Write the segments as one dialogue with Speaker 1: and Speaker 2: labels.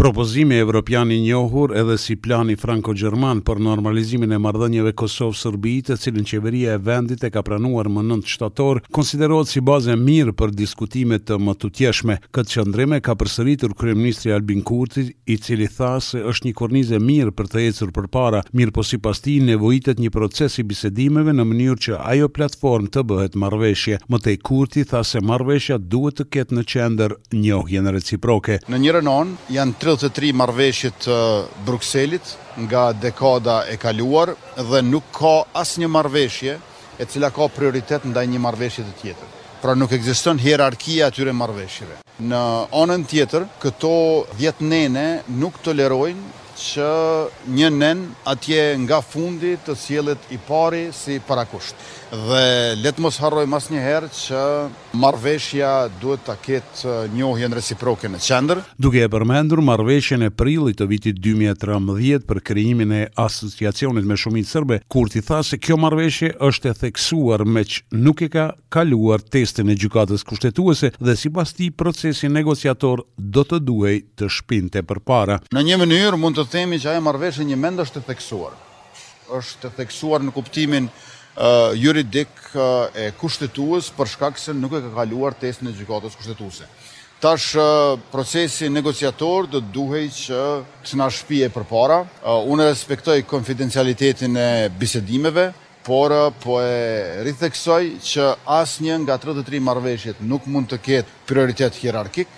Speaker 1: Propozimi evropian i njohur edhe si plani franko-gjerman për normalizimin e marrëdhënieve Kosovë-Serbi, të cilin qeveria e vendit e ka pranuar më nëntë shtator, konsiderohet si bazë e mirë për diskutime të mëtutjeshme. Këtë qëndrim e ka përsëritur kryeministri Albin Kurti, i cili tha se është një kornizë e mirë për të ecur përpara, mirëpo sipas tij nevojitet një proces i bisedimeve në mënyrë që ajo platformë të bëhet marrëveshje. Më tej Kurti tha se marrëveshja duhet të ketë në qendër njohjen reciproke.
Speaker 2: Në njërën anë janë tridhjetë e tri marrëveshje të Brukselit nga dekada e kaluar dhe nuk ka asnjë marrëveshje e cila ka prioritet ndaj një marrëveshje të tjetër. Pra nuk ekziston hierarkia e atyre marrëveshjeve. Në anën tjetër, këto dhjetë nene nuk tolerojnë që një nen atje nga fundi të sjellet i pari si parakusht. Dhe le të mos harrojmë asnjëherë që marrëveshja duhet ta ketë njohjen reciproke në qendër.
Speaker 1: Duke e përmendur marrëveshjen e prillit të vitit dy mijë e trembëdhjetë për krijimin e Asociacionit me shumicë serbe, Kurti tha se kjo marrëveshje është e theksuar meqë nuk e ka kaluar testin e Gjykatës Kushtetuese dhe sipas tij procesi negociator do të duhej të shpinte përpara.
Speaker 2: Në një mënyrë mund të themi që ajo marrëveshje njëmend është e theksuar. Është e theksuar në kuptimin juridik e kushtetues për shkak se nuk e ka kaluar testin e Gjykatës Kushtetuese. Tash procesi negociator do të duhej që të na shpie përpara. Unë e respektoj konfidencialitetin e bisedimeve, Por po e ritheksoj që asnjë nga tridhjetë e tri marrëveshjet nuk mund të ketë prioritet hierarkik.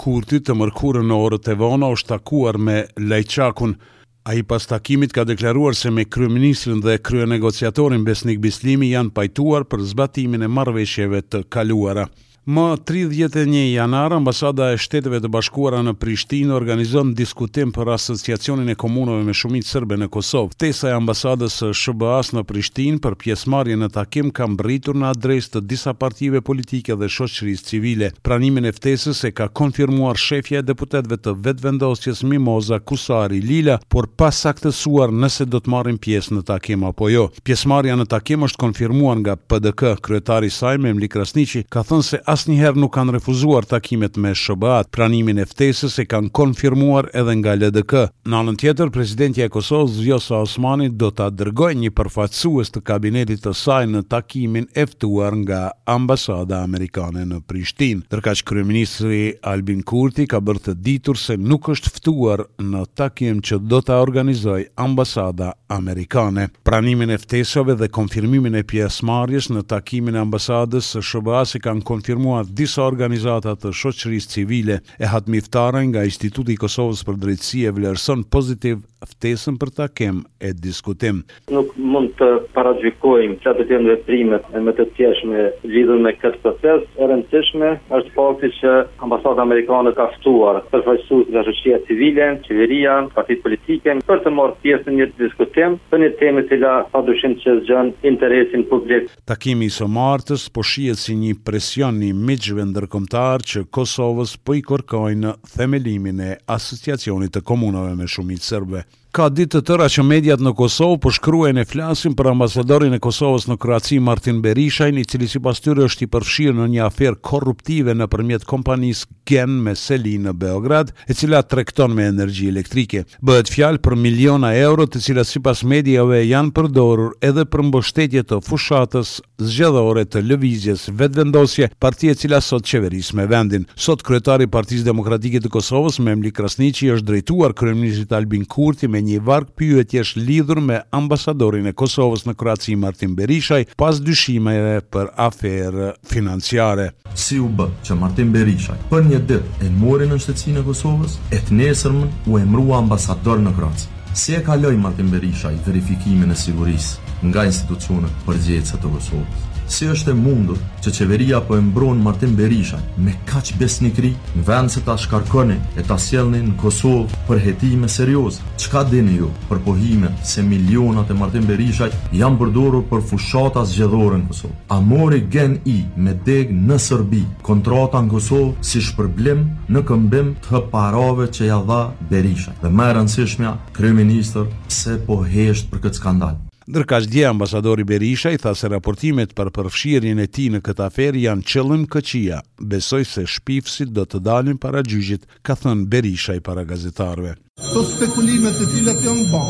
Speaker 1: Kurti të mërkurën në orët e vona është takuar me Lajçakun. Ai pas takimit ka deklaruar se me kryeministrin dhe kryenegociatorin Besnik Bislimi janë pajtuar për zbatimin e marrëveshjeve të kaluara. Më tridhjetë e një janar, Ambasada e Shteteve të Bashkuara në Prishtinë organizon diskutim për Asociacionin e Komunave me Shumicë Sërbe në Kosovë. Ftesa e Ambasadës së SHBA-së në Prishtinë për pjesëmarrje në takim ka mbërritur në adresë të disa partive politike dhe shoqërisë civile. Pranimin e ftesës e ka konfirmuar shefja e deputetëve të Vetëvendosjes Mimoza Kusari Lila, por pa saktësuar nëse do të marrin pjesë në takim apo jo. Pjesëmarrja në takim është konfirmuar nga PDK, kryetari i saj, Memli Krasniqi, ka thënë se asnjëherë nuk kanë refuzuar takimet me SHBA-të. Pranimin e ftesës e kanë konfirmuar edhe nga LDK. Në anën tjetër, presidentja e Kosovës, Vjosa Osmani do ta dërgojë një përfaqësues të kabinetit të saj në takimin e ftuar nga Ambasada Amerikane në Prishtinë. Ndërkaq, kryeministri Albin Kurti ka bërë të ditur se nuk është ftuar në takim që do ta organizojë Ambasada amerikane, pranimin e ftesave dhe konfirmimin e pjesëmarrjes në takimin e ambasadës së SHBA-së e kanë konfirmuar disa organizata të shoqërisë civile. Ehat Miftari nga Instituti i Kosovës për Drejtësi e vlerëson pozitiv ftesën për takim e diskutim.
Speaker 3: Nuk mund të paragjykojmë cilat do të jenë veprimet e mëtejtjeshme lidhur me këtë proces. E rëndësishme është fakti që Ambasada amerikane ka ftuar përfaqësues nga shoqëria civile, qeveria, partitë politike për të marrë pjesë në një diskutim për një temë e cila padyshim që zgjon interesin publik.
Speaker 1: Takimi i së martës po shihet si një presion i miqve ndërkombëtarë që Kosovës po i kërkojnë themelimin e Asociacionit të Komunave me Shumicë Serbe. Ka ditë të tëra që mediat në Kosovë po shkruajnë e flasin për ambasadorin e Kosovës në Kroaci, Martin Berishajn, i cili sipas tyre është i përfshirë në një aferë korruptive nëpërmjet kompanisë Gen me seli në Beograd, e cila tregton me energji elektrike. Bëhet fjalë për miliona euro të cilat sipas mediave janë përdorur edhe për mbështetje të fushatës zgjedhore të Lëvizjes Vetëvendosje, parti e cila sot qeveris me vendin. Sot kryetari i Partisë Demokratike të Kosovës, Memli Krasniqi i është drejtuar kryeministrit Albin Kurti me një varg pyetjesh lidhur me ambasadorin e Kosovës në Kroaci Martin Berishaj pas dyshimeve për aferë financiare.
Speaker 4: Si u bë që Martin Berishaj për një ditë e mori nënshtetësinë e Kosovës, e të nesërmen u emërua ambasador në Kroaci? Si e kaloi Martin Berishaj verifikimin e sigurisë nga institucionet përgjegjëse të Kosovës? Si është e mundur që qeveria po e mbron Martin Berishajn me kaq besnikëri, në vend se ta shkarkoni e ta sjellni në Kosovë për hetime serioze? Çka dini ju për pohimet se milionat e Martin Berishajt janë përdorur për fushata zgjedhore në Kosovë? A mori Gen-i me degë në Serbi kontrata në Kosovë si shpërblim në këmbim të parave që ia dha Berishaj dhe më e rëndësishmja kryeministër pse po hesht për këtë skandal.
Speaker 1: Ndërkaq dje ambasadori Berishaj tha se raportimet për përfshirjen e tij në këtë aferë janë qëllimkëqija, besoj se shpifësit do të dalin para gjyqit ka thënë Berishaj para gazetarëve.
Speaker 5: Këto spekulime të cilat janë ba,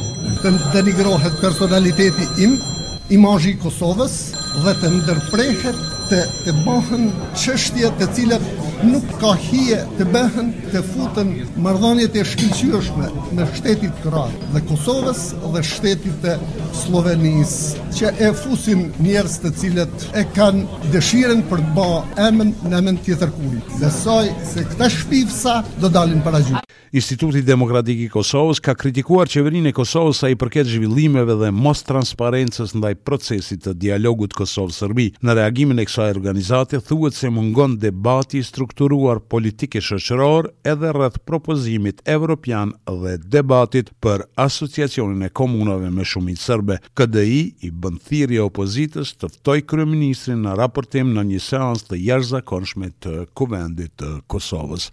Speaker 5: të denigrohet personaliteti im, imazhi i Kosovës dhe të ndërprehet të, të bëhen çështje të cilat nuk ka hije të bëhen të futen marrëdhëniet e shkëlqyeshme në shtetit kroat dhe Kosovës dhe shtetit të Sllovenisë që e fusin njerëz të cilët e kanë dëshirën për të ba emën në emën tjetërkujt. Besoj se këta shpifsa do dalin para gjyqit.
Speaker 1: Instituti Demokratik i Kosovës ka kritikuar Qeverinë e Kosovës sa i përket zhvillimeve dhe mos-transparencës ndaj procesit të dialogut Kosovë-Serbi. Në reagimin e kësaj organizate thuhet se mungon debati i strukturuar politik e shoqëror edhe rreth propozimit evropian dhe debatit për Asociacionin e Komunave me Shumicë Serbe. KDI i bën thirrje opozitës të ftojë kryeministrin në raportim në një seancë të jashtëzakonshme të Kuvendit të Kosovës.